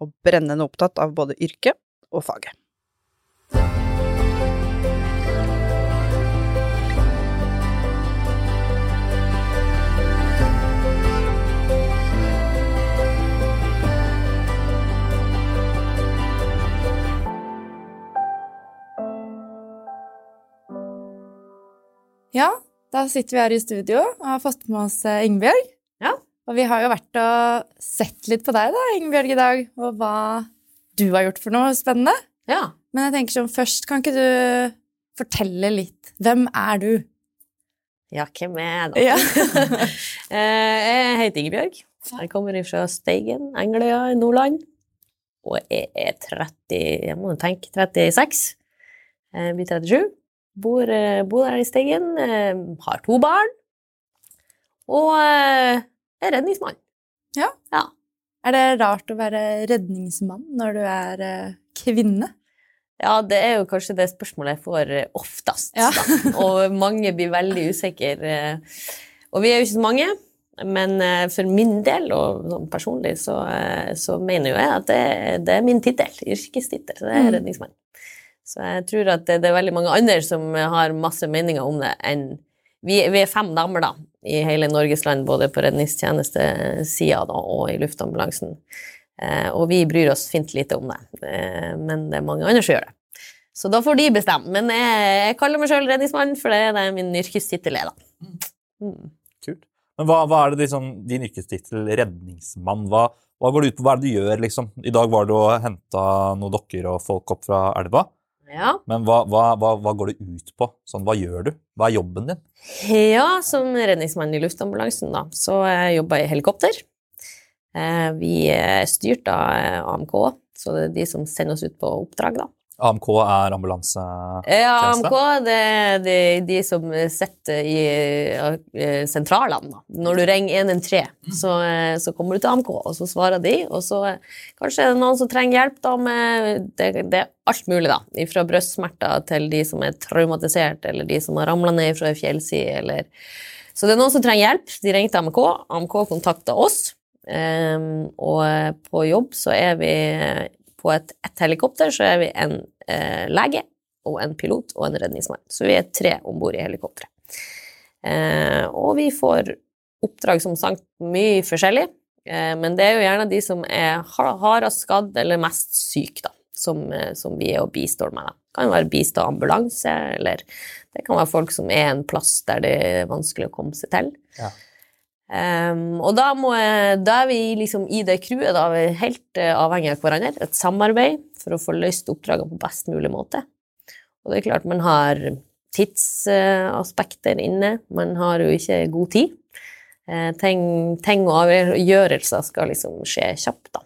og brennende opptatt av både yrket og faget. Ja, da sitter vi her i studio og har fått med oss eh, Ingebjørg. Ja. Og vi har jo vært og sett litt på deg da, Ingebjørg, i dag, og hva du har gjort for noe spennende. Ja. Men jeg tenker sånn, først kan ikke du fortelle litt. Hvem er du? Ja, hvem er jeg, da? Ja. Eh, jeg heter Ingebjørg. Jeg kommer fra Steigen, Engeløya i Nordland. Og jeg er 30, jeg må tenke 36. Jeg blir 37. Bor, eh, bor der i Steigen. eh, Har to barn. Og eh, er redningsmann. Ja. Ja. Er det rart å være redningsmann når du er eh, kvinne? Ja, det er jo kanskje det spørsmålet jeg får eh, oftest. Ja. Og mange blir veldig usikre. eh, Og vi er jo ikke så mange, men for min del, og sånn personlig, så, så mener jo jeg at det, det er min tittel. Yrkestittel. Så det er Mm. redningsmann. Så jeg tror at det, det er veldig mange andre som har masse meninger om det enn vi, vi er fem damer da, i hele Norges land, både på redningstjenestesida og i luftambulansen. Eh, og vi bryr oss fint lite om det, eh, men det er mange andre som gjør det. Så da får de bestemme. Men jeg, jeg kaller meg sjøl redningsmann, for det er min yrkestittel er. Mm. Kult. Men hva, hva er det liksom, din yrkestittel redningsmann? Hva, hva går det ut på? Hva er det du gjør, liksom? I dag var det å hente noen dokker og folk opp fra elva. Ja. Men hva, hva, hva, hva går det ut på? Sånn, hva gjør du? Hva er jobben din? ja, som redningsmann i luftambulansen, da, så jeg jobber jeg i helikopter. Eh, Vi er styrt av eh, AMK, så det er de som sender oss ut på oppdrag, da. AMK er ambulansetjeneste? Ja, AMK det er de, de som sitter i eh, sentralene. Da. Når du ringer 113, så, eh, så kommer du til AMK, og så svarer de. Og så eh, kanskje er det noen som trenger hjelp da, med det, det er alt mulig, da. Fra brystsmerter til de som er traumatisert, eller de som har ramla ned fra ei fjellside, eller Så det er noen som trenger hjelp. De ringer til AMK. AMK kontakter oss. Um, og på jobb så er vi på et, et helikopter så er vi en eh, lege og en pilot og en redningsmann. Så vi er tre om bord i helikopteret. Eh, og vi får oppdrag som sagt mye forskjellig, eh, men det er jo gjerne de som er hardest skadd eller mest syk, da, som, eh, som vi er og bistår med. Da. Det kan være bistå ambulanse, eller det kan være folk som er en plass der det er vanskelig å komme seg til. Ja. Um, og da, må da er vi liksom i det crewet da, vi helt eh, avhengig av hverandre. Et samarbeid for å få løst oppdragene på best mulig måte. Og det er klart, man har tidsaspekter inne. Man har jo ikke god tid. Eh, ting, ting og avgjørelser skal liksom skje kjapt, da.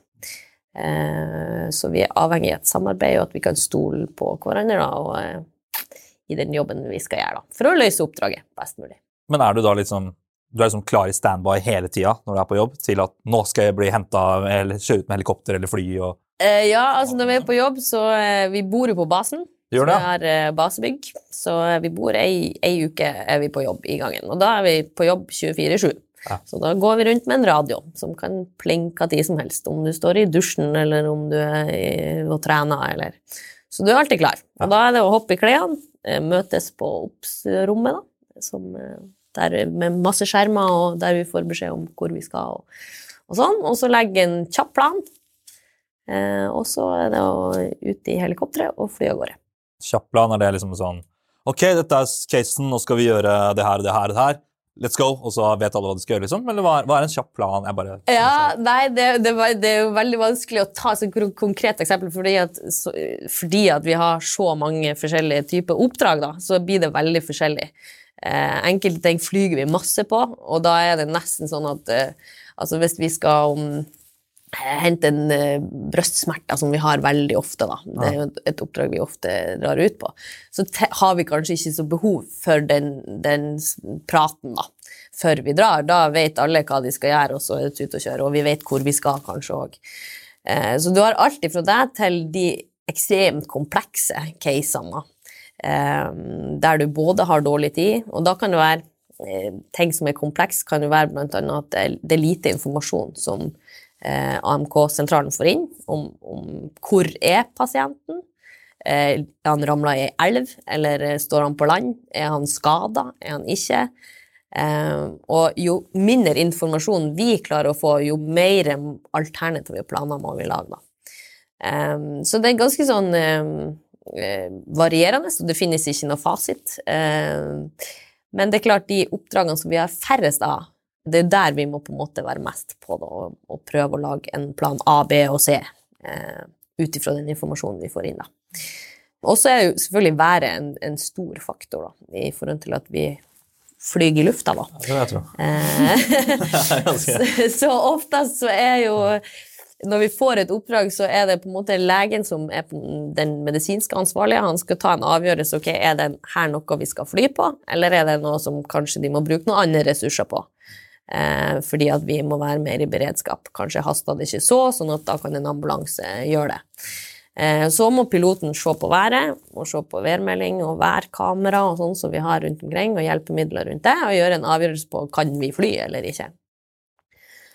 Eh, så vi er avhengig av et samarbeid, og at vi kan stole på hverandre da, og, eh, i den jobben vi skal gjøre, da, for å løse oppdraget best mulig. Men er du da liksom du er liksom klar i standby hele tida når du er på jobb, til at nå skal jeg bli henta eller kjøre ut med helikopter eller fly og Eh, ja, altså når vi er på jobb, så eh, vi bor jo på basen. Gjør? Vi har eh, basebygg, så eh, vi bor ei, ei uke er vi på jobb i gangen. Og da er vi på jobb 24-7. Ja. Så da går vi rundt med en radio som kan plinke tid som helst, om du står i dusjen eller om du er i- og trener. Eller. Så du er alltid klar. Og Ja. da er det å hoppe i klærne, eh, møtes på OBS-rommet, da, som, eh, der, med masse skjermer, og der vi får beskjed om hvor vi skal. Og, og sånn. Og så legge en kjapp plan. Eh, og så er det å ut i helikopteret og fly av gårde. Kjapp plan, er det liksom sånn Ok, dette er casen, nå skal vi gjøre det her og det her det her. Let's go. Og så vet alle hva de skal gjøre, liksom? Eller hva er, hva er en kjapp plan? Jeg bare Ja, nei, det, det, var, det er jo veldig vanskelig å ta et konkret eksempel, fordi at, så, fordi at vi har så mange forskjellige typer oppdrag, da, så blir det veldig forskjellig. Eh, enkelte ting flyger vi masse på, og da er det nesten sånn at eh, altså hvis vi skal eh, hente en eh, brystsmerter, som vi har veldig ofte, da. Det er jo et- oppdrag vi ofte drar ut på. Så har vi kanskje ikke så behov for den, den praten, da. Før vi drar. Da vet alle hva de skal gjøre, og så er det ut og kjøre. Og vi vet hvor vi skal, kanskje òg. Eh, så du har alt ifra det til de ekstremt komplekse casene, der du både har dårlig tid, og da kan det være eh, ting som er kompleks, kan jo være blant annet at det er, lite informasjon som eh, AMK-sentralen får inn om, om hvor er pasienten. Eh, er han ramla i ei elv, eller eh, står han på land? Er han skada? Er han ikke? Eh, og jo mindre informasjon vi klarer å få, jo mer alternative planer må vi lage, da. Eh, så det er ganske sånn eh, eh, varierende, så det finnes ikke noe fasit. Eh, men det er klart, de oppdragene som vi har færrest av, det er der vi må på en måte være mest på det, og, og prøve å lage en plan A, B og C eh, ut ifra den informasjonen vi får inn. da. Og så er jo selvfølgelig været en, en stor faktor da, i forhold til at vi flyr i lufta. da. Det vil jeg tro. Eh, så, så oftest så er jo når vi får et oppdrag, så er det på en måte legen som er den medisinske ansvarlige. Han skal ta en avgjørelse. ok, Er det her noe vi skal fly på, eller er det noe som kanskje de må bruke noen andre ressurser på? Eh, fordi at vi må være mer i beredskap. Kanskje haster det ikke så, sånn at da kan en ambulanse gjøre det. Eh, så må piloten se på været, og se på værmelding og værkamera og sånn som vi har rundt omkring, og hjelpemidler rundt det, og gjøre en avgjørelse på kan vi fly eller ikke.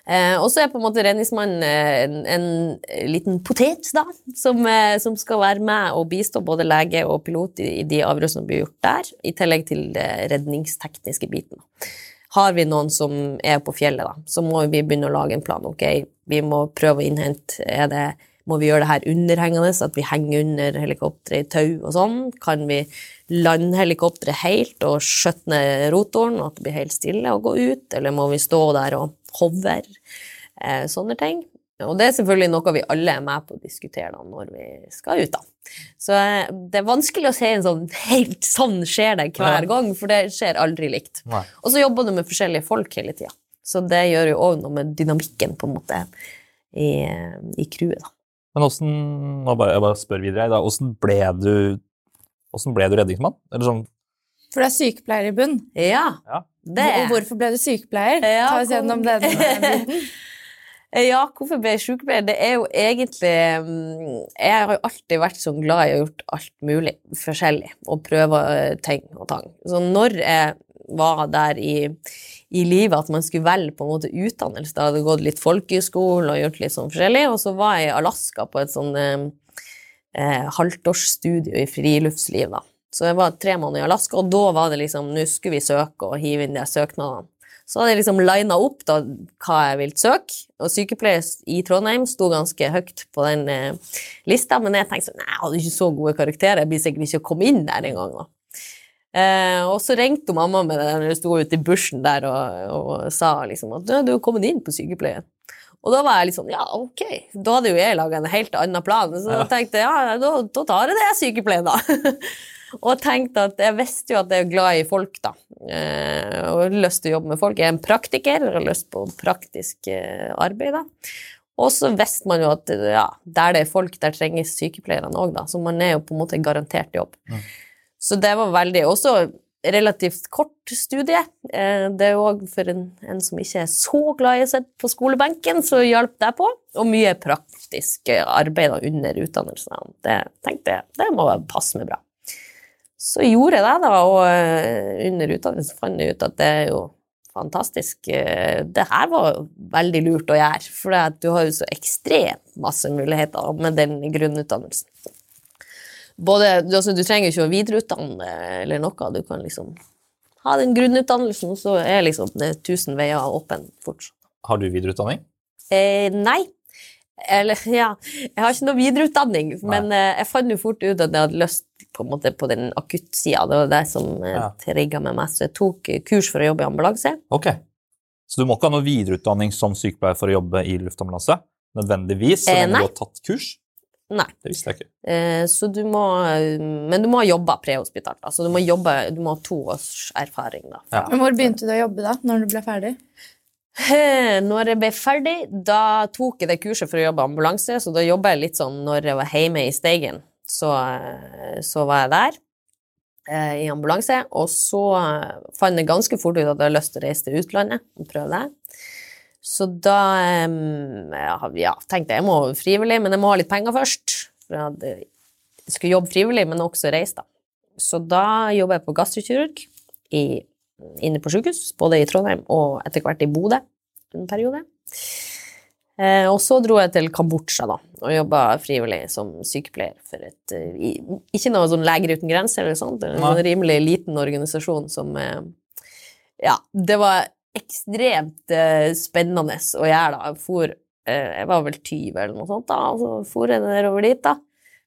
Eh, og så er på en måte redningsmannen eh, en, en liten potet, da, som, eh, som skal være med og bistå både lege og pilot i, i de avgjørelsene som blir gjort der, i tillegg til den redningstekniske biten. Har vi noen som er på fjellet, da, så må vi begynne å lage en plan. Ok, vi må prøve å innhente er det, Må vi gjøre det her underhengende, at vi henger under helikopteret i tau og sånn? Kan vi lande helikopteret helt og skjøtte ned rotoren, og at det blir helt stille og gå ut? Eller må vi stå der og hover? Eh, sånne ting. Og det er selvfølgelig noe vi alle er med på å diskutere da, når vi skal ut. da. Så eh, det er vanskelig å se en sånn helt sånn skjer det hver Nei. gang, for det skjer aldri likt. Nei. Og så jobber du med forskjellige folk hele tida. Så det gjør jo òg noe med dynamikken på en måte i, i crewet. da. Men åssen jeg bare spør videre. Da. Åssen ble du Åssen ble du redningsmann? Eller sånn For du er sykepleier i bunn. Ja, Ja. det Og hvorfor ble du sykepleier? Ja, Ta oss gjennom den biten. Ja, hvorfor ble jeg sykepleier? Det er jo egentlig mm, Jeg har jo alltid vært så glad i å ha gjort alt mulig forskjellig, og prøve eh, ting og tang. Så når jeg var der i, i livet at man skulle velge på en måte utdannelse, da hadde jeg gått litt folkehøyskole og gjort litt sånn forskjellig, og så var jeg i Alaska på et sånn eh, eh, halvtårsstudio i friluftsliv, da. Så jeg var tre måneder i Alaska, og da var det liksom Nå skulle vi søke og hive inn de søknadene. Så hadde jeg liksom lina opp da, hva jeg ville søke, og sykepleier i Trondheim sto ganske høyt på den eh, lista, men jeg tenkte sånn, nei, jeg hadde ikke så gode karakterer, jeg blir sikkert ikke å komme inn der engang. da. Eh, og så ringte mamma med det jeg sto ute i bushen der og, og sa liksom at «Du, du er kommet inn på sykepleien. Og da var jeg litt sånn, ja, ok. Da hadde jo jeg laga en helt annen plan. Så Ja. jeg tenkte ja, da, da tar jeg det sykepleien, da. og tenkte at jeg visste jo at jeg er glad i folk, da. Eh, og har lyst til å jobbe med folk. Jeg er en praktiker og har lyst på praktisk eh, arbeid, da. Og så visste man jo at ja, der det er folk, der trenges sykepleierne òg, da. Så man er jo på en måte garantert jobb. Så det var veldig Også relativt kort studie. Eh, Det er jo òg for en, en som ikke er så glad i å sitte på skolebenken, så hjalp det på. Og mye praktisk arbeid under utdannelsen. Det tenkte jeg det må passe meg bra. Så gjorde jeg det, da, og eh, under utdannelsen fant jeg ut at det er jo fantastisk. Eh, Det her var veldig lurt å gjøre, for du har jo så ekstremt masse muligheter med den grunnutdannelsen. Både, du- altså, du trenger jo ikke å videreutdanne eller noe, du kan liksom ha den grunnutdannelsen, og så er liksom det tusen veier åpne fortsatt. Har du videreutdanning? Eh, nei. Eller, ja, jeg har ikke noe videreutdanning, men eh, jeg fant jo fort ut at jeg hadde lyst på, en måte, på den akuttsida. Det var det som eh, Ja. trigga meg mest. Så jeg tok eh, kurs for å jobbe i ambulanse. Ok. Så du må ikke ha noe videreutdanning som sykepleier for å jobbe i luftambulanse? Nødvendigvis, så Eh, lenge eh, du har tatt kurs? Nei. Det visste jeg ikke. Eh, så du må Men du må ha jobba prehospitalt. Altså, du må jobbe Du må ha to års erfaring, da. ja. Men hvor begynte du å jobbe da, når du ble ferdig? Når jeg ble ferdig, da tok jeg det kurset for å jobbe ambulanse, så da jobba jeg litt sånn når jeg var hjemme i Steigen. Så, så var jeg der eh, i ambulanse, og så fant jeg ganske fort ut at jeg hadde lyst til å reise til utlandet og prøve det. Så da ja, tenkte jeg jeg må frivillig, men jeg må ha litt penger først. For jeg, skulle jobbe frivillig, men også reise, da. Så da jobber jeg på gastrokirurg inne på sykehus, både i Trondheim og etter hvert i Bodø en periode. Eh, og så dro jeg til Kambodsja da, og jobba frivillig som sykepleier for et eh, Ikke noe sånn Leger uten grenser eller sånt, en rimelig liten organisasjon som eh, Ja, det var ekstremt spennende å gjøre da. Jeg for, jeg var vel 20 eller noe sånt da, og så for jeg nedover dit da.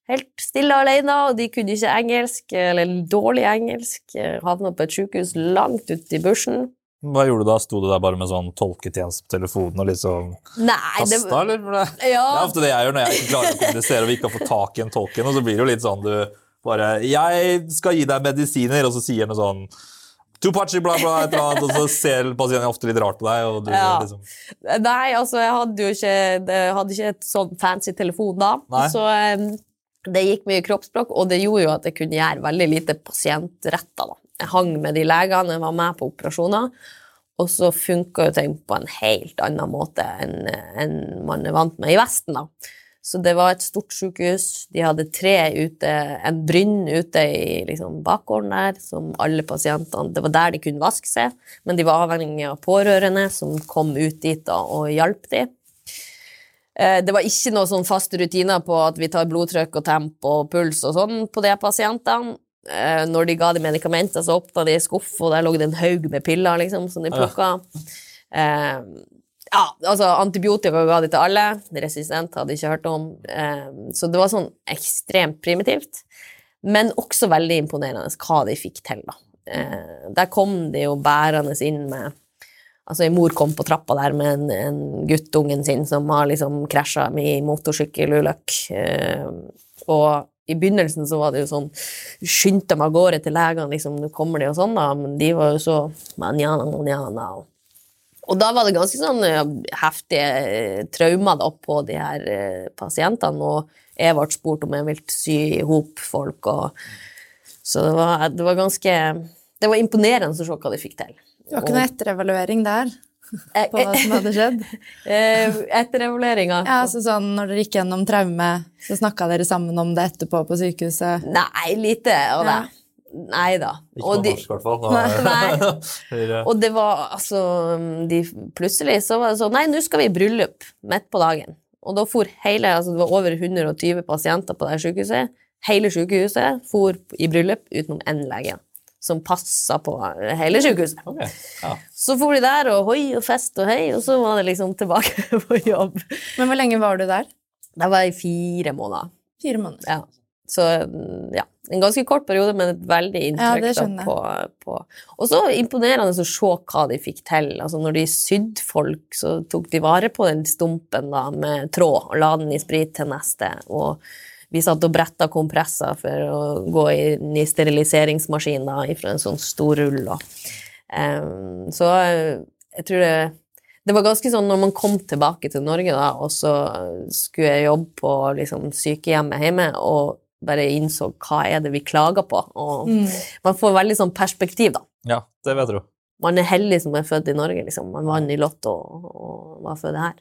Helt stille alene, og de kunne ikke engelsk, eller dårlig engelsk. Havna på et sykehus langt ute i bushen. Hva gjorde du da? Sto du der bare med sånn tolketjeneste på telefonen og liksom Nei, det kasta, eller? For det, det er ofte det jeg gjør når jeg ikke klarer å kommunisere og vi ikke har fått tak i en tolken, og så blir det jo litt sånn du bare 'Jeg skal gi deg medisiner', og så sier noe sånn Tupachi, bla, bla, et eller annet, og så ser pasienten ofte litt rart på deg, og du Ja. liksom Nei, altså, jeg hadde jo ikke, hadde ikke et sånn fancy telefon da, Nei. så um, det gikk mye kroppsspråk, og det gjorde jo at jeg kunne gjøre veldig lite pasientretta. Da. Jeg hang med de legene, jeg var med på operasjoner, og så funka jo ting på en helt annen måte enn enn man er vant med i Vesten. da. Så det var et stort sykehus. De hadde tre ute, en brynn ute i liksom, bakgården der, som alle pasientene Det var der de kunne vaske seg, men de var avhengig av pårørende som kom ut dit da, og hjalp dem. Eh, Det var ikke noe sånn faste rutiner på at vi tar blodtrykk og temp og puls og sånn på de pasientene. Eh, Når de ga de medikamenter, så åpna de skuff, og der lå det en haug med piller liksom, som de plukka. Eh, ja, altså antibiotika ga de til alle. Resistent hadde de ikke hørt om. Eh, så det var sånn ekstremt primitivt. Men også veldig imponerende hva de fikk til, da. Eh, der kom de jo bærende inn med Altså, en mor kom på trappa der med en, en guttungen sin som har liksom krasja i motorsykkelulykke. Og i begynnelsen så var det jo sånn Skyndte meg av gårde til legene, liksom, nå kommer de og sånn, da, men de var jo så manjana, manjana, og da var det ganske sånn eh, heftige eh, traumer da, på de her eh, pasientene, og jeg ble spurt om jeg ville sy i hop folk, og Så det var, det var ganske Det var imponerende å se hva de fikk til. Det var ikke noe etterevaluering der på hva som hadde skjedd? eh, Etter evalueringa Ja, altså sånn, Når dere gikk gjennom traume, så snakka dere sammen om det etterpå på sykehuset? Nei, lite av det. Ja. Nei da. Ikke Og på de, norsk, i hvert fall. Nei. Og det var altså de, Plutselig så var det sånn Nei, nå skal vi i bryllup midt på dagen. Og da for hele Altså det var over 120 pasienter på det sykehuset. Hele sykehuset for i bryllup utenom én lege. Som passa på hele sykehuset. Okay. ja. Så for de der og hoi og fest og hei, og så var det liksom tilbake på jobb. Men hvor lenge var du der? Det var i fire måneder. Fire måneder. Ja. Så ja, en ganske kort periode, men et veldig Ja, inntrykk det da, på, på Og så imponerende å se hva de fikk til. Altså, når de sydde folk, så tok de vare på den stumpen da, med tråd og la den i sprit til neste. Og vi satt og bretta kompresser for å gå inn i steriliseringsmaskiner fra en sånn stor rull. Um, så eh, jeg tror det det var ganske sånn når man kom tilbake til Norge, da, og så skulle jeg jobbe på liksom, sykehjemmet hjemme, og bare innså hva er det vi klager på. Og Mm. man får veldig sånn perspektiv, da. ja, det vil jeg tro. Man er heldig som er født i Norge, liksom. Man vant i Lotto og, og var født her.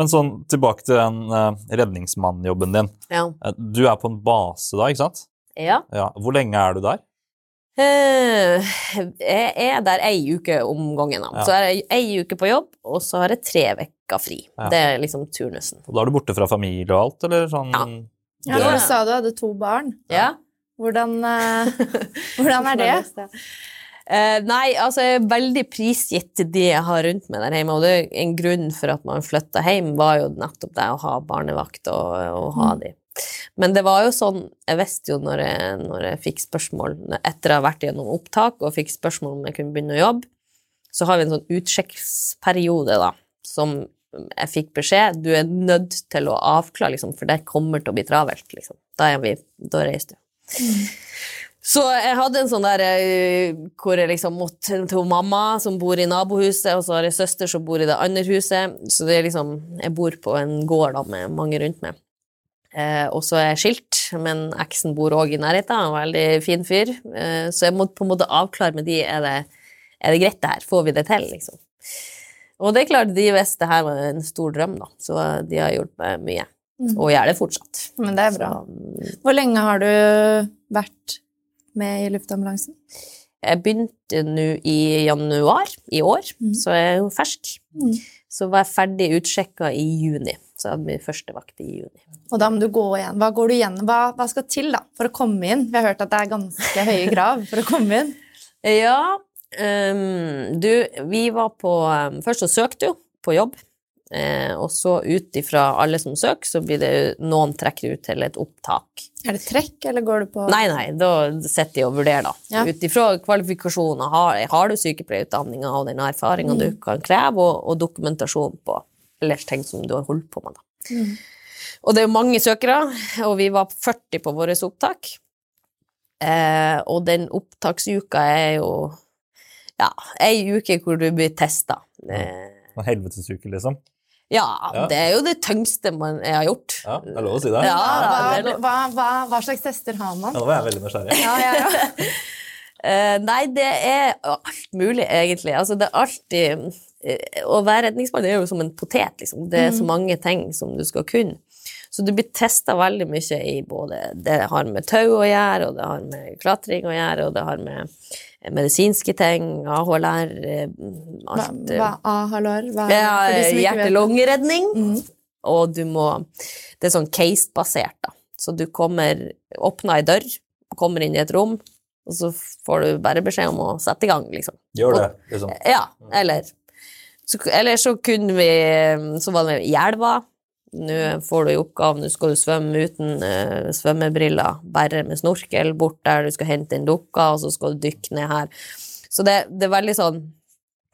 Men sånn, tilbake til den uh, redningsmannjobben din. Ja. Eh, Du er på en base da, ikke sant? ja. Ja. Hvor lenge er du der? Eh, jeg er der ei uke om gangen. Da. Ja. Så er jeg ei uke på jobb, og så har jeg tre uker fri. Ja. Det er liksom turnusen. Og da er du borte fra familie og alt, eller sånn? Ja. Ja, du sa du hadde to barn. Ja. Hvordan, uh, hvordan er det? Eh, nei, altså jeg er veldig prisgitt de jeg har rundt meg der hjemme, og det er en grunn for at man flytta hjem, var jo nettopp det å ha barnevakt og, og ha de. Men det var jo sånn, jeg visste jo når jeg, når jeg fikk spørsmål, etter å ha vært gjennom opptak og fikk spørsmål om jeg kunne begynne å jobbe, så har vi en sånn utsjekksperiode da, som jeg fikk beskjed, du er nødt til å avklare, liksom, for det kommer til å bli travelt, liksom. Da, er vi, da reiser du. Så jeg hadde en sånn der eh, hvor jeg liksom måtte til mamma, som bor i nabohuset, og så har jeg søster som bor i det andre huset. Så det er liksom Jeg bor på en gård da, med mange rundt meg. Eh, og så er jeg skilt, men eksen bor òg i nærheten, en veldig fin fyr. Eh, så jeg måtte på en måte avklare med de er det, er det greit det her, får vi det til, liksom. Og det klarte de hvis det her var en stor drøm, da, så de har hjulpet meg mye. Og gjør det fortsatt. Men det er bra. Så, Hvor lenge har du vært med i luftambulansen? Jeg begynte nå i januar i år, mm. så jeg er jo fersk. Mm. Så var jeg ferdig utsjekka i juni, så jeg hadde min første vakt i juni. Og da må du gå igjen. Hva går du igjen? Hva, hva skal til da for å komme inn? Vi har hørt at det er ganske høye krav for å komme inn. Ja, um, du, vi var på um, Først så søkte du på jobb, eh, og så ut ifra alle som søker, så blir det noen trekker ut til et opptak. Er det trekk, eller går du på Nei, nei, da sitter de og vurderer, da. Ja. Ut ifra kvalifikasjoner. Har, har du sykepleierutdanninga og den erfaringa Mm. du kan kreve, og, og dokumentasjon på ellers ting som du har holdt på med, da. Mm. Og det er jo mange søkere, og vi var 40 på vårt opptak. Eh, og den opptaksuka er jo ja, ei uke hvor du blir testa. Eh, En helvetesuke, liksom. Ja, Ja. det er jo det tyngste man, jeg har gjort. Ja, det er lov å si det. Ja, hva, det hva, hva, hva slags tester har man? Ja, nå var jeg veldig nysgjerrig. Ja, ja, ja. uh, nei, det er alt mulig, egentlig. Altså, det er alltid uh, Å være redningsmann er jo som en potet, liksom. Det er så mange ting som du skal kunne. Så du blir testa veldig mye i både Det har med tau å gjøre, og det har med klatring å gjøre, og det har med eh, medisinske ting, AHLR, alt. Hva, eh, hva AHLR? Hva, ja, hjerte-lungeredning. Mm. Og du må Det er sånn case-basert, da. Så du kommer Åpner ei dør, kommer inn i et rom, og så får du bare beskjed om å sette i gang, liksom. Gjør det, liksom. Ja, eller så, Eller så kunne vi Så var det i elva. Nå får du i oppgave, nå skal du svømme uten eh, svømmebriller, bare med snorkel bort der du skal hente inn dukka, og så skal du dykke ned her. Så det, det er veldig sånn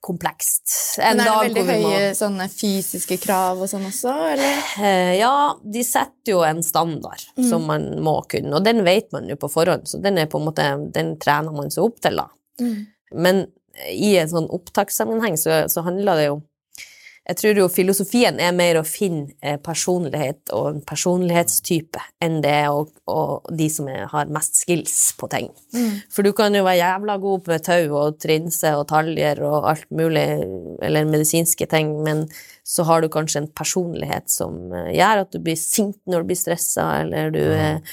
komplekst. En Men er det veldig må- høye sånne fysiske krav og sånn også, eller? Eh, Ja, de setter jo en standard Mm. som man må kunne, og den vet man jo på forhånd, så den, på måte, den trener man seg opp til, da. Men i en sånn opptakssammenheng så, så handler det jo Jeg tror jo filosofien er mer å finne eh, personlighet og en personlighetstype enn det og å, de som er, har mest skills på ting. Mm. For du kan jo være jævla god med tau og trinse og taljer og alt mulig, eller medisinske ting, men så har du kanskje en personlighet som eh, gjør at du blir sint når du blir stressa, eller du mm.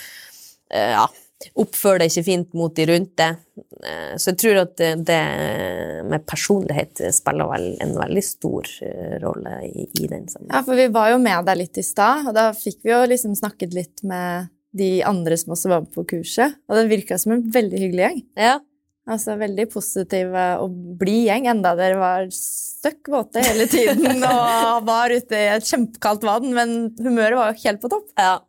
eh, ja, oppfører deg ikke fint mot de rundt deg. Eh, Så jeg tror at det, med personlighet spiller vel en veldig stor eh, rolle i, i den sammenhengen. Ja, for vi var jo med deg litt i stad, og da fikk vi jo liksom snakket litt med de andre som også var med på kurset, og det virka som en veldig hyggelig gjeng. Ja. Altså veldig positiv og blid gjeng, enda dere var støkk våte hele tiden og var ute i et kjempekaldt vann, men humøret var jo helt på topp. Ja.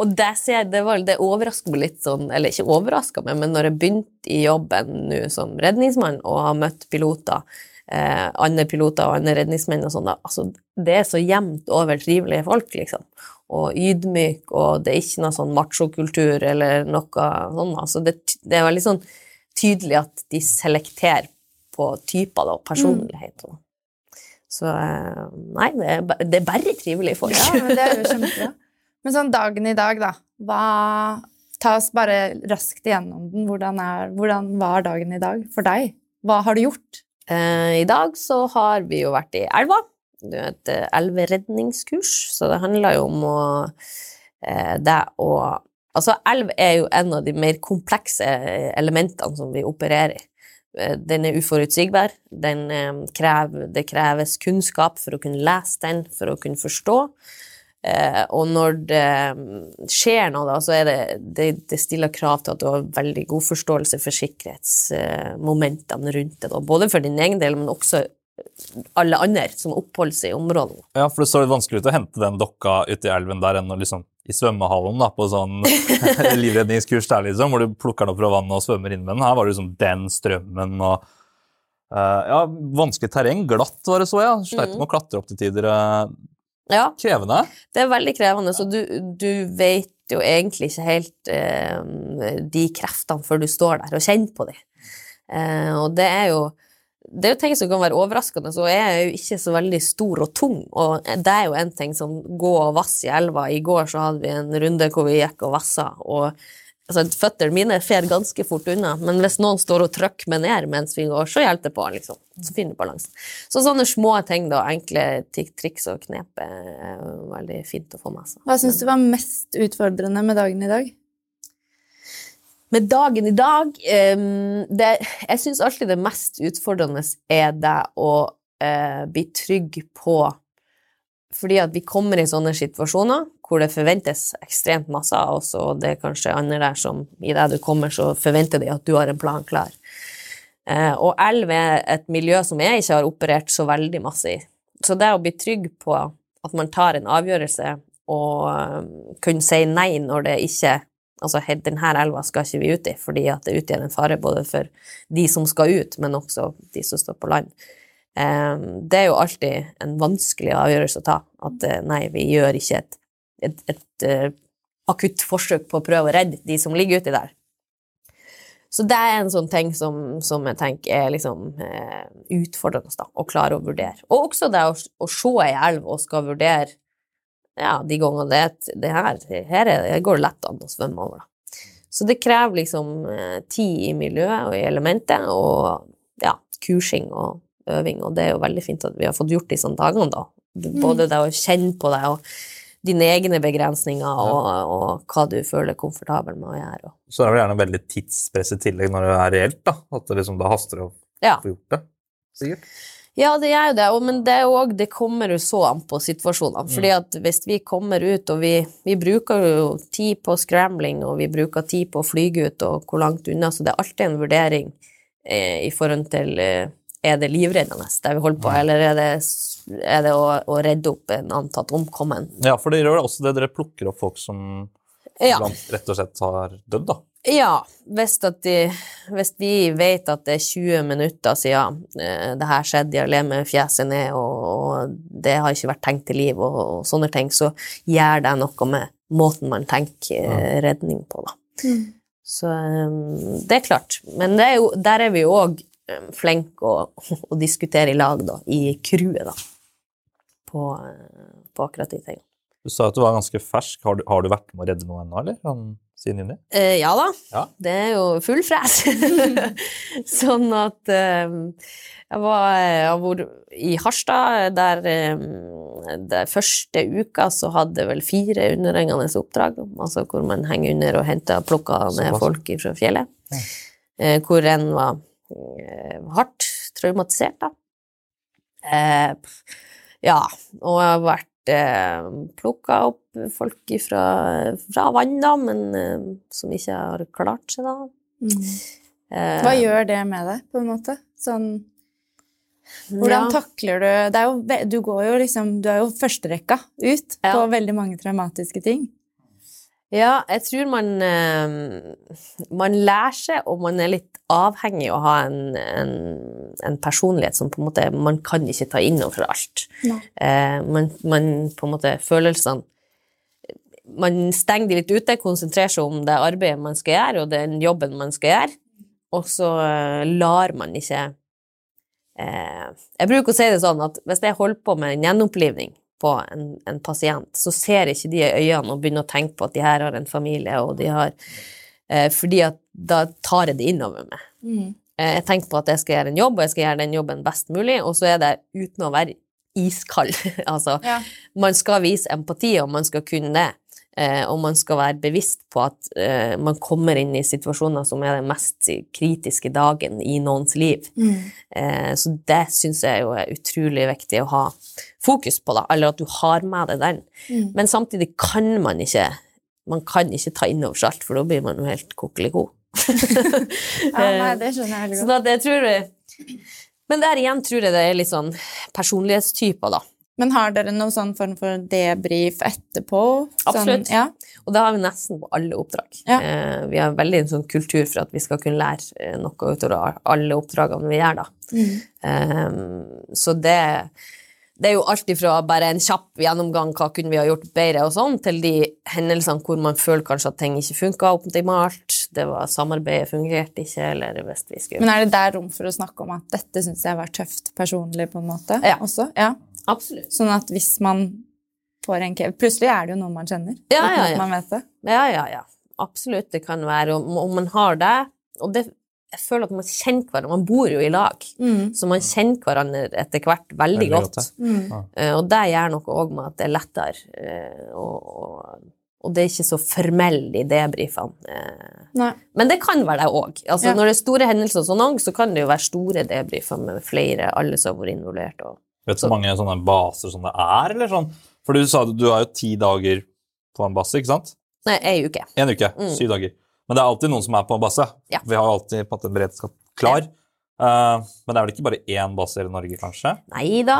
Og det, det, var, det overrasker meg litt sånn, eller ikke overraska meg, men når jeg begynte i jobben nå som redningsmann og har møtt piloter, eh, andre piloter og andre redningsmenn og sånn, altså, det er så jevnt over trivelige folk, liksom. Og ydmyk, og det er ikke noe sånn machokultur eller noe sånn. Altså, det, det er veldig sånn tydelig at de selekterer på typer da, og personlighet. Mm. Så eh, nei, det er, det er bare trivelige folk. Ja, men det er jo kjempebra. Men sånn dagen i dag, da. Hva Ta oss bare raskt igjennom den. Hvordan, er, hvordan var dagen i dag for deg? Hva har du gjort? Eh, I dag så har vi jo vært i elva. Det er et eh, elveredningskurs, så det handler jo om å eh, det å Altså, elv er jo en av de mer komplekse eh, elementene som vi opererer i. Eh, Den er uforutsigbar. Den krever, det kreves kunnskap for å kunne lese den, for å kunne forstå. Eh, og når det mm, skjer noe, da, så er det, det, det stiller krav til at du har veldig god forståelse for sikkerhetsmomentene rundt det. Da. Både for din egen del, men også alle andre som oppholder seg i området. Ja, for det så litt vanskelig ut å hente den dokka ute i elven der enn å liksom i svømmehallen da, på sånn livredningskurs der, liksom, hvor du plukker den opp fra vannet og svømmer inn med den. Her var det liksom den strømmen og Uh, Ja, vanskelig terreng. Glatt var det så, ja. Sleit med å klatre opp til tider. Ja, Krevende. det er veldig krevende, så du, du vet jo egentlig ikke helt eh, de kreftene før du står der og kjenner på dem. Eh, og det er jo det er jo ting som kan være overraskende, så jeg er jo ikke så veldig stor og tung. Og det er jo en ting som gå og vasse i elva. I går så hadde vi en runde hvor vi gikk og vassa, og altså, føttene mine fer ganske fort unna. Men hvis noen står og trykker meg ned mens vi går, så hjelper det på, liksom. Så finner du balansen. Så sånne små ting, da, enkle triks og knep, er veldig fint å få med seg. Hva syns du var mest utfordrende med dagen i dag? Med dagen i dag um, det, Jeg syns alltid det mest utfordrende er det å uh, bli trygg på Fordi at vi kommer i sånne situasjoner hvor det forventes ekstremt masse av oss, og det er kanskje andre der som i det du kommer, så forventer de at du har en plan klar. Eh, og elv er et miljø som jeg ikke har operert så veldig masse i. Så det å bli trygg på at man tar en avgjørelse og eh, kunne si nei når det ikke Altså, denne elva skal ikke vi ut i, fordi at det utgjør en fare både for de som skal ut, men også de som står på land. Eh, det er jo alltid en vanskelig avgjørelse å ta, at nei, vi gjør ikke et, et, et uh, akutt forsøk på å prøve å redde de som ligger uti der. Så det er en sånn ting som, som jeg tenker er liksom eh, utfordrende da, å klare å vurdere. Og også det å, å se ei elv og skal vurdere ja, de gangene det, er det her, her er, går det lett an å svømme over. Da. Så det krever liksom eh, tid i miljøet og i elementet, og ja, kursing og øving, og det er jo veldig fint at vi har fått gjort disse dagene, da. Både det å kjenne på det, og dine egne begrensninger, og, og hva du føler komfortabel med å gjøre. Så Så er det vel gjerne veldig tidspress i tillegg når det er reelt, da. At det liksom da haster å ja. få gjort det. Sikkert. Ja, det gjør jo det, men det, også, det kommer jo så an på situasjonene. Fordi at hvis vi kommer ut, og vi, vi bruker jo tid på scrambling, og vi bruker tid på å flyge ut, og hvor langt unna, så det er alltid en vurdering eh, i forhold til eh, er det livreddende det vi holder på, eller er det, er det å, å redde opp en antatt omkommen? Ja, for dere gjør det også det. Dere plukker opp folk som Ja. rett og slett har dødd, da. Ja, hvis, at de, hvis vi vet at det er 20 minutter siden eh, det her skjedde, de har levd med fjeset ned, og, og det har ikke vært tenkt til liv, og, og sånne ting, så gjør det noe med måten man tenker eh, redning på, da. Så eh, det er klart. Men det er jo, der er vi jo òg flinke å, å diskutere i lag, da, i crewet, da, på, eh, på akkurat de tingene. Du sa at du var ganske fersk. Har du, har du vært med å redde noen ennå, eller? Sånn, siden juni? Eh, ja da, Ja. det er jo full fres. sånn at eh, jeg var jeg var i Harstad, der, eh, der første uka så hadde jeg vel fire underhengende oppdrag, altså hvor man henger under og henter plukka ned Såpass. folk fra fjellet. Ja. Eh, hvor en var eh, hardt traumatisert, da. Eh, ja, og jeg har vært eh, plukka opp folk fra, fra vann, da, men eh, som ikke har klart seg, da. Eh, Hva gjør det med deg, på en måte? Sånn, hvordan ja. takler du det er jo, Du går jo liksom Du er jo førsterekka ut Ja. på veldig mange traumatiske ting. Ja, jeg tror man eh, Man lærer seg, og man er litt avhengig av å ha en, en, en personlighet som på en måte Man kan ikke ta inn over alt. Eh, man, man på en måte Følelsene Man stenger de litt ute, konsentrerer seg om det arbeidet man skal gjøre, og den jobben man skal gjøre, og så eh, lar man ikke eh, Jeg bruker å si det sånn at hvis jeg holder på med en gjenopplivning på en, en pasient, så ser ikke de i øynene og begynner å tenke på at de her har en familie, og de har eh, Fordi at da tar jeg det innover meg. Mm. Eh, Jeg tenker på at jeg skal gjøre en jobb, og jeg skal gjøre den jobben best mulig, og så er det uten å være iskald. altså, Ja. man skal vise empati, og man skal kunne det. Eh, og man skal være bevisst på at eh, man kommer inn i situasjoner som er den mest kritiske dagen i noens liv. Mm. Eh, så det syns jeg jo er utrolig viktig å ha fokus på, da, eller at du har med deg den. Mm. Men samtidig kan man ikke man kan ikke ta inn over seg alt, for da blir man jo helt kokelig god. Ja, nei, det skjønner jeg veldig Så da, det tror jeg Men der igjen tror jeg det er litt sånn personlighetstyper, da. Men har dere noen sånn form for debrief etterpå? Absolutt. Sånn, ja. Og det har vi nesten på alle oppdrag. Ja. Eh, vi har veldig en sånn kultur for at vi skal kunne lære eh, noe utover alle oppdragene vi gjør, da. Mm. Eh, så det det er jo alt ifra bare en kjapp gjennomgang hva kunne vi ha gjort bedre og sånn, til de hendelsene hvor man føler kanskje at ting ikke funka optimalt, det var samarbeidet fungerte ikke, eller hvis vi skulle Men er det der rom for å snakke om at dette syns jeg var tøft personlig, på en måte? Ja. Også? ja. Absolutt. Sånn at hvis man får en kev Plutselig er det jo noe man kjenner. Ja, ja, ja. Man vet det. Ja, ja, ja. Absolutt, det kan være. Om, om man har det Og det, jeg føler at man kjenner hverandre. Man bor jo i lag, så man kjenner hverandre etter hvert veldig, Veldig godt. godt, ja. uh, og det gjør noe òg med at det er lettere. Uh, og, og, og det er ikke så formell i debrifene. eh. Men det kan være det òg. Altså, Ja. Når det er store hendelser, sånn så kan det jo være store debrifer med flere, alle som har vært involvert. Og, Vet du hvor mange sånne baser som det er, eller sånn? For du sa du har jo ti dager på en base, ikke sant? nei, ei uke. En uke, syv dager. Men det er alltid noen som er på en base. Mm. Ja. Vi har jo alltid på en beredskap klar. Eh, men det er vel ikke bare én base i Norge, kanskje? Nei da,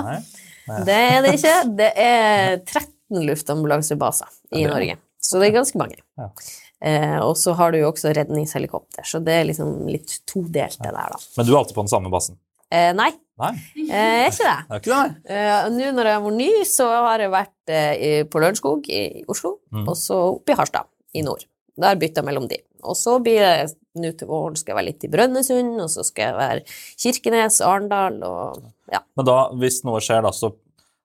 det er det ikke. Det er 13 luftambulansebaser i Ja, det Norge. Så det er ganske mange. Ja. Eh, og så har du jo også redningshelikopter, så det er liksom litt todelt, det der, da. Men du er alltid på den samme basen? Eh, nei, Nei, eh, er ikke det. det er ikke det. Eh, Nå når jeg var ny, så har jeg vært eh, på Lørenskog i Oslo, Mm. og så oppe i Harstad i nord. Der bytta mellom de. Og så blir det nå til våren skal jeg være litt i Brønnøysund, og så skal jeg være Kirkenes, Arendal og ja. Men da, hvis noe skjer, da, så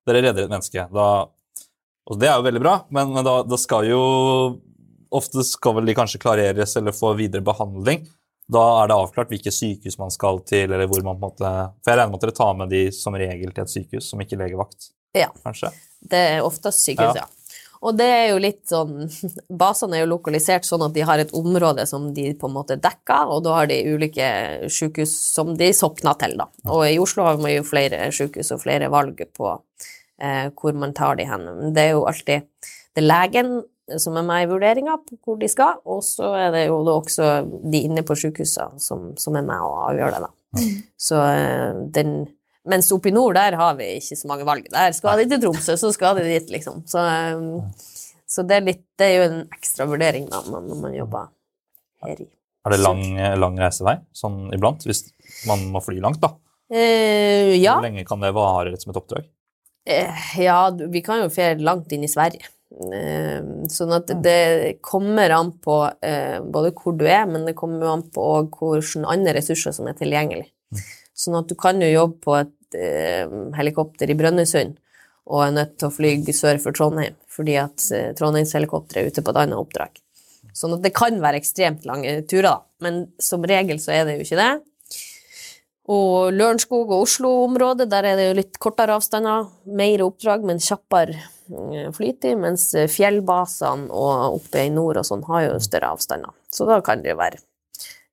Dere redder et menneske. Da, og det er jo veldig bra, men, men da, da skal jo Ofte skal vel de kanskje klareres eller få videre behandling. Da er det avklart hvilke sykehus man skal til, eller hvor man på en måte For jeg regner med at dere tar med de som regel til et sykehus, som ikke legevakt, Ja. kanskje? Det er oftest sykehus, Ja. ja. Og det er jo litt sånn Basene er jo lokalisert sånn at de har et område som de på en måte dekker, og da har de ulike sykehus som de sokner til, da. Og i Oslo har vi jo flere sykehus og flere valg på eh, hvor man tar de hen. Det er jo alltid det er legen som er med i vurderinga på hvor de skal, og så er det jo også de inne på sykehusene som, som er med og avgjør det, da. Så eh, den Mens oppe i nord, der har vi ikke så mange valg. Der skal de til Tromsø, så skal de dit, liksom. Så, um, så det, er litt, det er jo en ekstra vurdering da, når man jobber her i Er det lang, lang reisevei sånn iblant? Hvis man må fly langt, da? eh, Ja. Hvor lenge kan det vare som et oppdrag? Eh, ja, vi kan jo ferie langt inn i Sverige. Eh, sånn at det kommer an på eh, både hvor du er, men det kommer an på hvilke andre ressurser som er tilgjengelig. Sånn at du kan jo jobbe på et eh, helikopter i Brønnøysund og er nødt til å fly sør for Trondheim fordi at eh, Trondheimshelikopteret er ute på et annet oppdrag. Sånn at det kan være ekstremt lange turer, da. men som regel så er det jo ikke det. Og Lørenskog og Oslo-området, der er det jo litt kortere avstander, mer oppdrag, men kjappere eh, flytid, mens eh, fjellbasene og oppe i nord og sånn har jo større avstander. Så da kan det jo være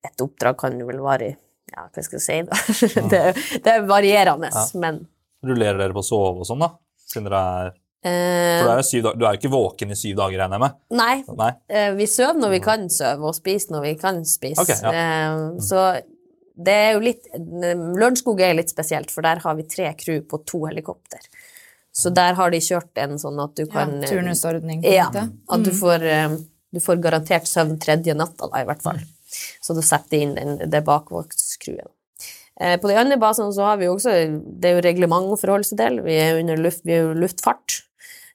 Et oppdrag kan jo vel vare i Ja, hva skal jeg si, da? det, det er varierende, Ja. men Rullerer dere på å sove og sånn, da? Siden dere er For eh, det er dager, du er jo ikke våken i syv dager, regner jeg med? Nei, Nei? Vi sover når vi kan sove, og spiser når vi kan spise. Okay, ja. Eh, Så det er jo litt Lørenskog er litt spesielt, for der har vi tre crew på to helikopter. Så der har de kjørt en sånn at du kan Ja, turnusordning. på Ja, at du får, eh, du får garantert søvn tredje natta, da, i hvert fall. Så du setter inn den, det bakvaktscrewet. Eh, På de andre basene så har vi også Det er jo reglement å forholde seg til. Vi er under luft, vi er jo luftfart.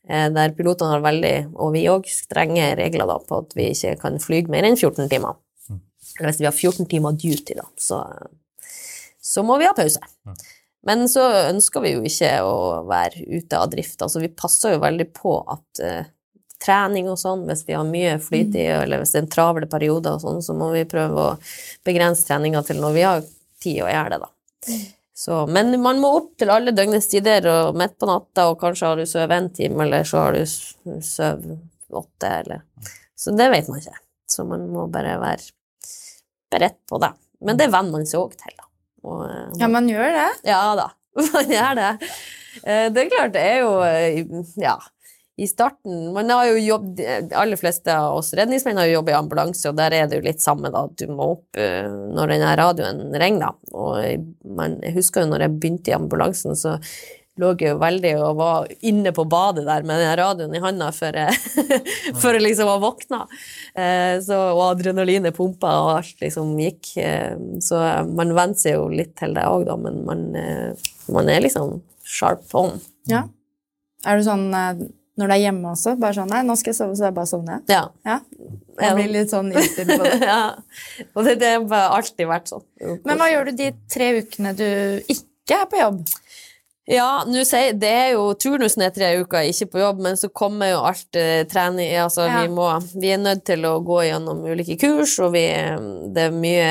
eh, Der pilotene har veldig, og vi òg, strenge regler da, på at vi ikke kan fly mer enn 14 timer. Eller hvis vi har 14 timer duty, da, så, så må vi ha pause. Men så ønsker vi jo ikke å være ute av drift. Altså, vi passer jo veldig på at uh, trening og sånn, hvis vi har mye flytid, eller hvis det er en travle periode og sånn, så må vi prøve å begrense treninga til når vi har tid å gjøre det, da. Så, men man må opp til alle døgnets tider, og midt på natta, og kanskje har du sovet en time, eller så har du sovet åtte, eller Så det vet man ikke. Så man må bare være beredt på det. Men det venner man seg òg til, da. Og, eh, Ja, man gjør det. ja da, man gjør det. Eh, Det er klart, det er jo eh, Ja, i starten Man har jo jobb De aller fleste av oss redningsmenn har jo jobbet i ambulanse, og der er det jo litt samme, da. Du må opp når den radioen ringer, da. Og man, jeg husker jo når jeg begynte i ambulansen, så lå jo veldig og var inne på badet der med den radioen i handa før jeg, før jeg liksom var våkna. Eh, så, og adrenalinet pumpa, og alt liksom gikk. Eh, så man venner seg jo litt til det òg, da, men man, eh, man er liksom sharp on Ja. Er du sånn når du er hjemme også? Bare sånn Nei, nå skal jeg sove, så jeg bare sovner. Ja. Ja. Ja. Man blir litt sånn innstilt på det. ja. Og det, det har alltid vært sånn. Men hva gjør du de tre ukene du ikke er på jobb? Ja, sier det er jo turnusen er tre uker, ikke på jobb, men så kommer jo alt eh, trening Altså, Ja. vi må Vi er nødt til å gå gjennom ulike kurs, og vi Det er mye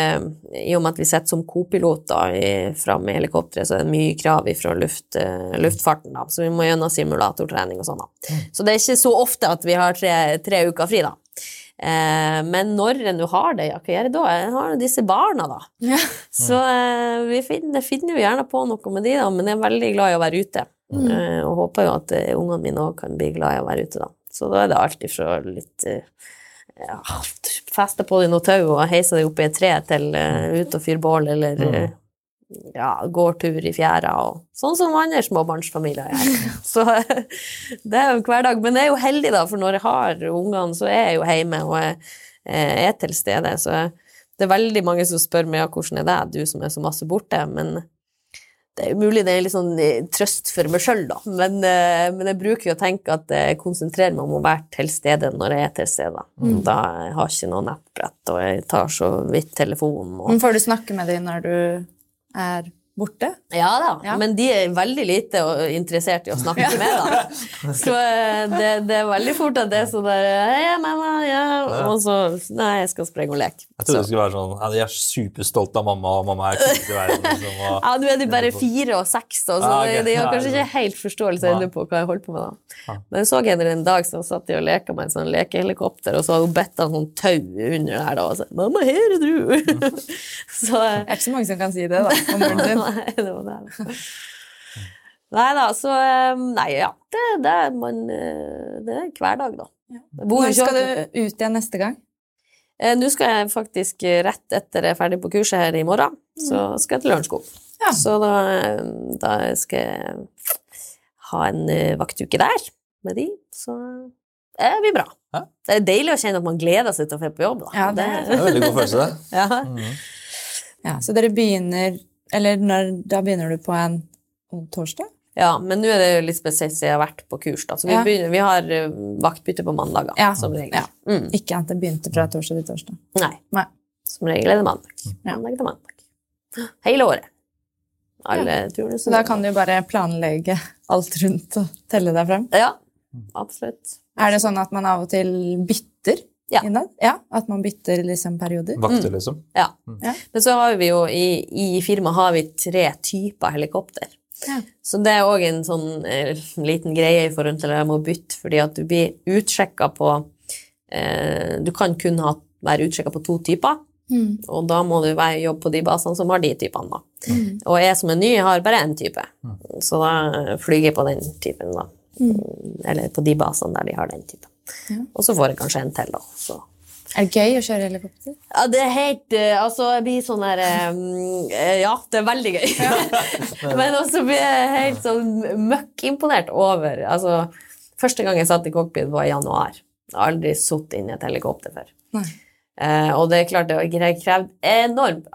I og med at vi sitter som kopiloter i- fra med helikopteret, så er det mye krav fra luft, eh, luftfarten, da. Så vi må gjennom simulatortrening og sånn, da. Så det er ikke så ofte at vi har tre, tre uker fri, da. Eh, men når en nå har det, ja, hva gjør jeg da? Jeg har disse barna, da. Ja. Så eh, vi finner, finner jo gjerne på noe med de, da, men jeg er veldig glad i å være ute. Eh, og håper jo at ungene mine òg kan bli glad i å være ute, da. Så da er det alt ifra litt ja, feste på deg noe tau og heise deg opp i et tre til uh, ut og fyre bål, eller eh, ja, går tur i fjæra og sånn som andre småbarnsfamilier gjør. Så det er jo hverdag. Men jeg er jo heldig, da, for når jeg har ungene, så er jeg jo hjemme og jeg eh, er til stede. Så det er veldig mange som spør meg ja, hvordan er det, du som er så masse borte. Men det er mulig det er litt sånn eh, trøst for meg sjøl, da. Men, eh, men jeg bruker jo å tenke at jeg konsentrerer meg om å være til stede når jeg er til stede. Da jeg har ikke noe nettbrett, og jeg tar så vidt telefonen. Og Men Får du snakke med dem når du er borte? ja da, Ja. men de er veldig lite interessert i å snakke med, da. Så eh, det, det er veldig fort at det er sånn der Hei, mamma, ja. Og så Nei, jeg skal sprenge og leke. Jeg trodde det skulle være sånn Jeg er superstolt av mamma, og mamma er kulest i verden. Liksom, og, Ja, nå er de bare fire og seks, da, så Ah, okay. de har kanskje ikke helt forståelse ennå på hva jeg holder på med. da. Men jeg så henne en dag som satt de og leka med en sånn lekehelikopter, og så hadde hun bedt av sånn tau under der, da, og så 'Mamma, her er du!' så Det er ikke så mange som kan si det da, om. Nei, det var det. Nei da, så eh, Nei, ja. Det, det, man, eh, det er hverdag, da. Hvor bor Når skal du ut igjen neste gang? Eh, Nå skal jeg faktisk rett etter jeg er ferdig på kurset her i morgen, så skal jeg til Lørenskog. Ja. Så da, eh, da skal jeg ha en vaktuke der med de, så det blir bra. Hæ? Det er deilig å kjenne at man gleder seg til å dra på jobb, da. Ja, det det er en veldig god følelse, det. ja. Mm. Ja, Så dere begynner Eller når, da begynner du på en torsdag? ja, men nå er det jo litt spesielt siden jeg har vært på kurs, da. Så vi, Ja. begynner, vi har eh, vaktbytte på mandager, Ja. som regel. Ja. Mm. Ikke at det begynte fra torsdag til torsdag. Nei. Nei. Som regel er det mandag. Ja. Mandag til mandag. Hele året. Alle turene. Så da kan du jo bare planlegge alt rundt og telle deg frem. Ja, absolutt. Er det sånn at man av og til bytter Ja. innad? Ja, At man bytter liksom perioder? Vakter, liksom. Ja. Mm. Men så har vi jo i, i firmaet har vi tre typer helikopter. Ja. Så det er òg en sånn eh, liten greie i forhold til det med å bytte, fordi at du blir utsjekka på eh, Du kan kun ha, være utsjekka på to typer, Mm. og da må du være, jobbe på de basene som har de typene, da. Og jeg som er ny, har bare én type, så da flyr jeg på den typen, da. Eller på de basene der de har den typen. Og så får jeg kanskje en til, da. Så. Er det gøy å kjøre helikopter? Ja, det er helt eh, Altså, jeg blir sånn der eh, Ja, det er veldig gøy. Men også blir jeg helt sånn møkkimponert over Altså, første gang jeg satt i cockpit, var i januar. Jeg har aldri sittet inni i et helikopter før. Nei. Eh, og det er klart, det har krevd enormt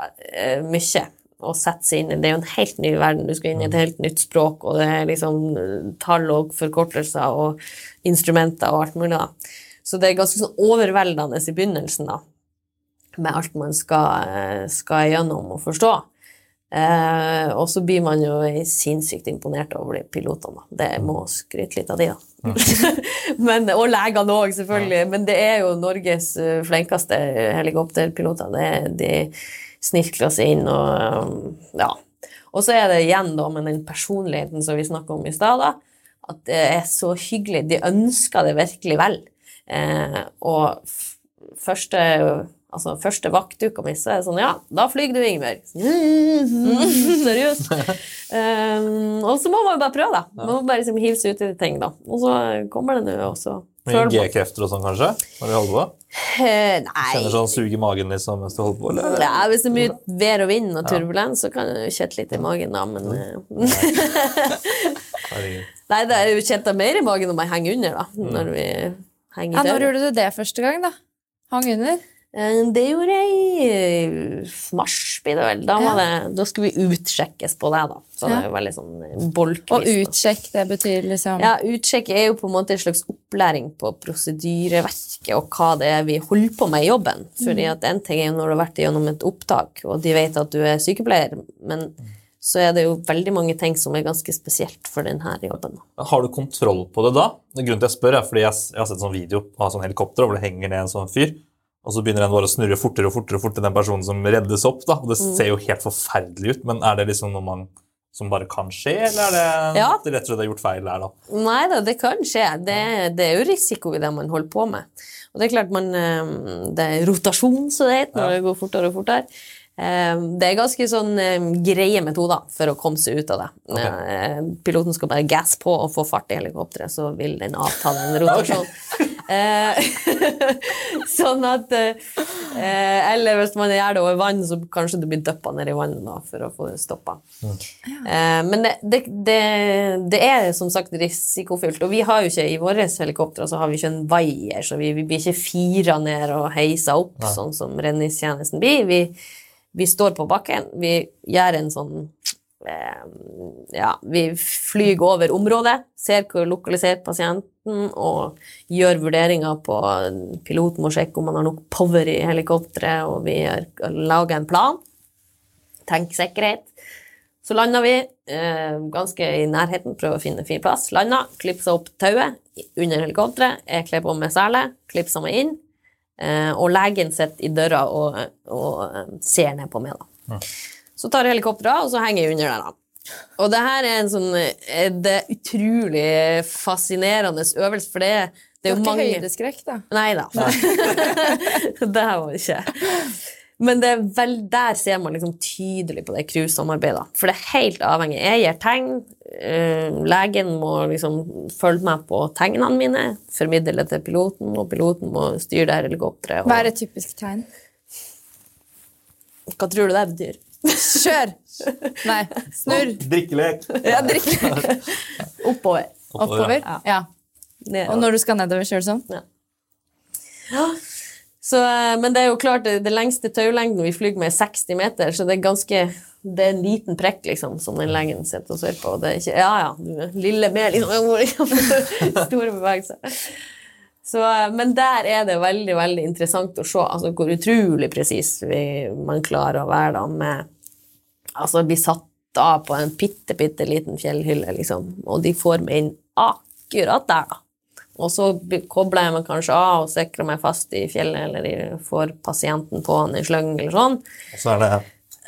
mye å sette seg inn i. Det er jo en helt ny verden. Du skal inn i et helt nytt språk, og det er liksom eh, tall og forkortelser og instrumenter og alt mulig. da. Så det er ganske sånn overveldende i begynnelsen, da, med alt man skal, eh, skal gjennom og forstå. Eh, og så blir man jo sinnssykt imponert over de pilotene. da. Det må skryte litt av de, da. Men, og legene òg, selvfølgelig. Men det er jo Norges eh, flinkeste helikopterpiloter. Det er de snirkler oss inn og um, ja. Og så er det igjen da med den personligheten som vi snakka om i stad, at det er så hyggelig. De ønsker det virkelig vel. Eh, og første, altså, første vaktuka mi, så er det sånn Ja, da flyr du, Ingebjørg. Seriøst. Um, og så må man jo bare prøve, da. Man må bare liksom hive seg ut i ting, da. Og så kommer det nå, og så Mye G-krefter og sånn, kanskje? Når du holder på? Eh, Nei. Kjenner sånn sug i magen liksom mens du holder på? Eller? Ja, hvis det er mye vær og vind og turbulens, så kan du kjette litt i magen, da, men eh, Nei, det er jo kjent mer i magen når man henger under, da. Når vi henger Ja, når gjorde du det første gang, da? Hang under? Eh, Det gjorde jeg i mars, blir det vel. Da, var det, da skulle vi utsjekkes på det, da. Så det var litt sånn eh, bolkvis. Og utsjekk, det betyr liksom Ja, utsjekk er jo på en måte en slags opplæring på prosedyreverket og hva det er vi holder på med i jobben. Fordi at en ting er jo når du har vært gjennom et opptak, og de vet at du er sykepleier, men så er det jo veldig mange ting som er ganske spesielt for denne jobben. Har du kontroll på det da? Det grunnen til jeg spør er fordi jeg, jeg har sett sånn video av sånn helikopter hvor det henger ned en sånn fyr, og så begynner den bare å snurre fortere og fortere fortere den personen som reddes opp. da, og Det ser jo helt forferdelig ut, men er det liksom noe man, som bare kan skje, eller er det Ja. rett og slett har gjort feil der, da? Nei da, det kan skje. Det, det er jo risiko i det man holder på med. Og det er klart man eh, Det er rotasjon, som det heter, når Ja. det går fortere og fortere. Eh, Det er ganske sånn eh, greie metoder for å komme seg ut av det. Ok. Eh, Piloten skal bare gasse på og få fart i helikopteret, så vil den avta den rotasjonen. Eh, sånn at eh, eh, Eller hvis man gjør det over vann, så kanskje du blir dyppa ned i vannet da, for å få det stoppa. Ja. men det, det, det, det er som sagt risikofylt. Og vi har jo ikke i våre helikoptre så har vi ikke en vaier, så vi, vi blir ikke fira ned og heisa opp, Nei. sånn som redningstjenesten blir. Vi, vi står på bakken. Vi gjør en sånn eh, Ja, vi flyr over området, ser hvor lokalisert pasienten, og gjør vurderinger på Piloten må sjekke om man har nok power i helikopteret, og vi gjør- lager en plan. Tenk sikkerhet. Så landa vi eh, ganske i nærheten, prøver å finne fin plass. Landa, klipsa opp tauet under helikopteret. Jeg kler på meg sele, klipsa meg inn. Eh, og legen sitter i døra og, og eh, ser ned på meg. da. Så tar jeg helikopteret av, og så henger jeg under der. da. Og det her er en sånn eh, Det er utrolig fascinerende øvelse, for det, det Du er har jo ikke mange høydeskrekk, da? Nei da. det her var ikke. Men det er vel, der ser man liksom tydelig på det crew-samarbeidet. For det er helt avhengig. Jeg gir tegn. eh, legen må liksom følge med på tegnene mine, formidle det til piloten, og piloten må styre det her helikopteret. Hva er et typisk tegn? hva tror du det betyr? Kjør! Nei, snurr. Drikkelek. Ja, drikkelek. Oppover. Oppover. Ja. Ja. Og når du skal nedover, kjører du sånn? Ja. Så, eh, men det er jo klart, det, det lengste taulengden vi flyr med, er 60 meter, så det er ganske det er en liten prekk liksom, som den legen sitter og ser på. og Det er ikke, ja, ja, lille mer liksom, store bevegelser. Så, eh, men der er det veldig veldig interessant å se altså, hvor utrolig presis man klarer å være da, med Altså bli satt av på en bitte, bitte liten fjellhylle, liksom, og de får meg inn akkurat der, da. Og så kobler jeg meg kanskje av og sikrer meg fast i fjellet, eller får pasienten på en slyng, eller sånn. Og så er det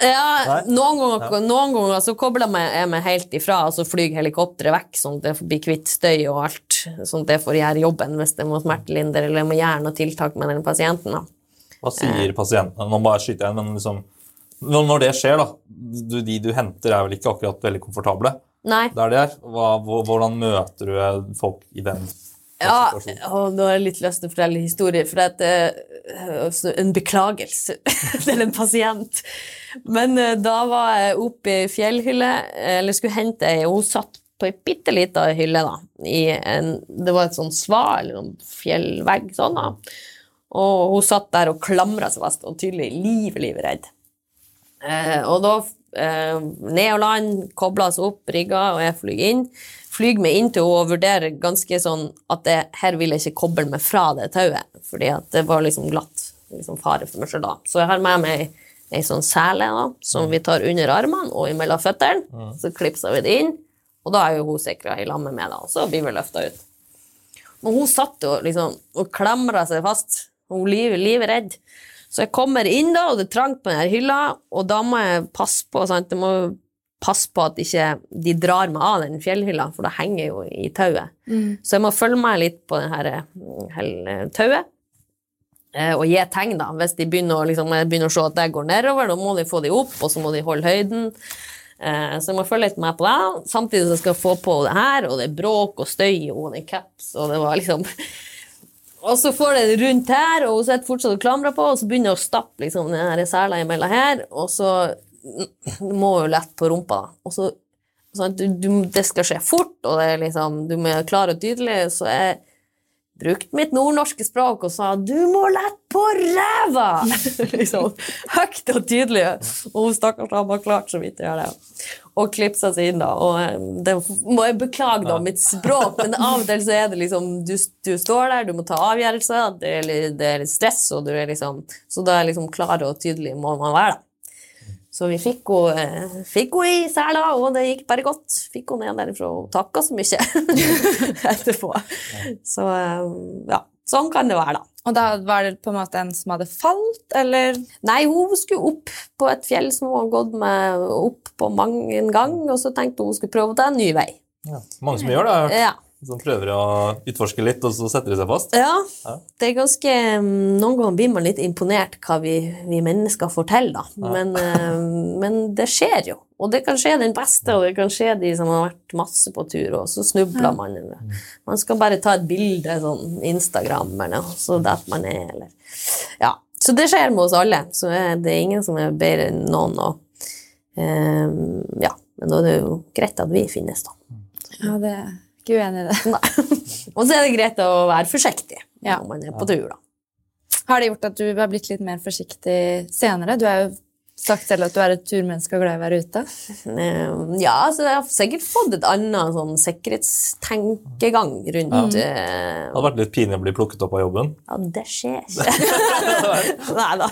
Ja, noen ganger, noen ganger så kobler jeg meg- helt ifra, og så flyr helikopteret vekk, sånn at det blir kvitt støy og alt, sånn at det får gjøre jobben hvis det må smertelindre, eller jeg må gjøre noe tiltak med den pasienten. da. Hva sier pasientene? Nå bare skyter jeg inn, men liksom når det skjer, da du, De du henter, er vel ikke akkurat veldig komfortable Nei. der de er? Hva, hvordan møter du folk i den Ja, og nå har jeg litt lyst til å fortelle historier, for det er en beklagelse til en pasient. Men eh, da var jeg oppe i fjellhylle, eller skulle hente ei, og hun satt på ei bitte lita hylle, da. I en, det var et sånn svar, eller en fjellvegg, sånn, da. Og hun satt der og klamra seg fast, og tydelig liv, livredd. redd. Eh, og da eh, ned og land, kobla oss opp, rigga, og jeg flyr inn. Flyr meg inn til henne og vurderer ganske sånn at det, her vil jeg ikke koble meg fra det tauet, fordi at det var liksom glatt. Liksom fare for meg selv da. Så jeg har med meg ei sånn sele da, som vi tar under armene og imellom føttene. Så klipser vi det inn, og da er jo hun sikra i lag med da, så blir vi løfta ut. Men hun satt jo liksom og klamra seg fast. Hun liv, livredd. Så jeg kommer inn, da, og det er trangt på denne hylla, og da må jeg passe på sant? Jeg må passe på at ikke de drar meg av den fjellhylla, for da henger jeg jo i tauet. Så jeg må følge meg litt på det her mm, hel- tauet. eh, Og gi tegn, da. Hvis de begynner å, liksom, begynner å se at det går nedover, da må de få de opp, og så må de holde høyden. Eh, Så jeg må følge litt med på det. Samtidig som jeg skal få på det her, og det er bråk og støy og det er caps, og det var liksom Og så får det rundt her, og hun sitter fortsatt og klamrer på, og så begynner jeg å stappe liksom, den sela imellom her, og så du må jo lette på rumpa, da. Og så sånn, du, du, Det skal skje fort, og det er liksom, du må være klar og tydelig, så jeg brukte mitt nordnorske språk og sa 'du må lette på ræva'! liksom, Høyt og tydelig. Og hun stakkars dama bare klart så vidt å gjøre det. Og klipsa seg inn, da. Og eh, det må jeg beklage, da, mitt språk, men av og til så er det liksom Du, du står der, du må ta avgjørelser, det det er litt stress, og du er liksom Så da er liksom klar og tydelig må man være, da. Så vi fikk henne eh, fikk henne i sela, og det gikk bare godt. Fikk henne ned derifra og takka så mye etterpå. Så eh, ja, sånn kan det være, da. Og da var det på en måte en som hadde falt, eller Nei, hun skulle opp på et fjell som hun har gått med opp på mange ganger, gang, og så tenkte hun hun skulle prøve å ta en ny vei. Ja. Mange som gjør det. har jeg hørt. Ja. Som prøver å utforske litt, og så setter de seg fast. Ja, Ja. det er ganske mm, Noen ganger blir man litt imponert hva vi, vi mennesker får til, da. Men, eh, men det skjer jo. Og det kan skje den beste, og det kan skje de som har vært masse på tur, og så snubler man. Man skal bare ta et bilde, sånn Instagram, eller noe, så der man er, eller Ja. Så det skjer med oss alle. Så det er ingen som er bedre enn noen. Og, um, ja. Men da er det jo greit at vi finnes, da. Ja, det er ikke uenig i det. Nei. Og så er det greit å være forsiktig Ja. når man er på tur, da. Har det gjort at du har blitt litt mer forsiktig senere? Du er jo sagt selv at du er et turmenneske og glad i å være ute. Eh, Ja, altså jeg har sikkert fått et annet sånn sikkerhetstenkegang rundt eh, Det hadde vært litt pinlig å bli plukket opp av jobben. Ja, det skjer ikke. Nei da.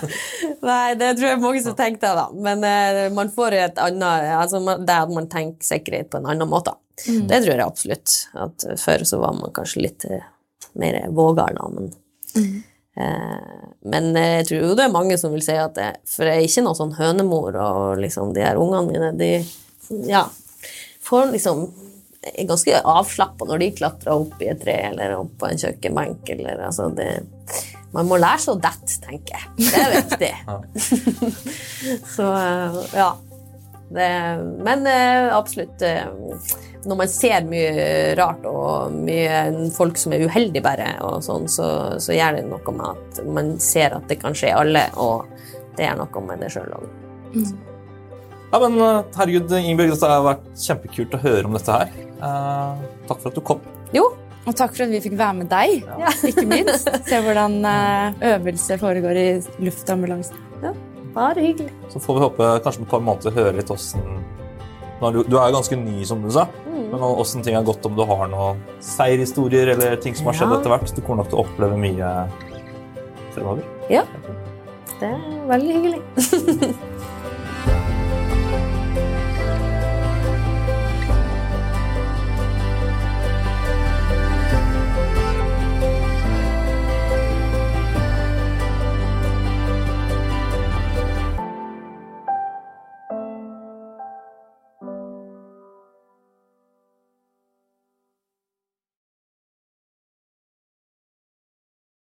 Nei, det tror jeg mange som tenker det, da. Men uh, man får et annet altså, man- Det at man tenker sikkerhet på en annen måte. Det tror jeg absolutt. At før så var man kanskje litt uh, mer vågal, da, men eh, Men eh, jeg tror jo det er mange som vil si at det, For jeg er ikke noe sånn hønemor, og liksom de her ungene mine, de ja, får liksom er ganske avslappa når de klatrer opp i et tre eller opp på en kjøkkenbenk. Eller, altså det, man må lære seg å dette, tenker jeg. Det er viktig. Så eh, ja. Det, men eh, absolutt eh, Når man ser mye rart og mye folk som er uheldige bare, og sånn, så, så gjør det noe med at man ser at det kan skje alle, og det gjør noe med det sjøl òg. Ja, men eh, herregud, Ingebjørg, det har vært kjempekult å høre om dette her. Eh, takk for at du kom. Jo, Og takk for at vi fikk være med deg, ikke minst. Se hvordan eh, øvelse foregår i luftambulansen. Bare hyggelig. Så får vi håpe kanskje om et par måneder høre litt åssen Du du er jo ganske ny, som du sa. Men åssen ting har gått, om du har noen seierhistorier eller ting som har skjedd Ja. etter hvert. Du kommer nok til å oppleve mye fremover. Ja. Det er veldig hyggelig.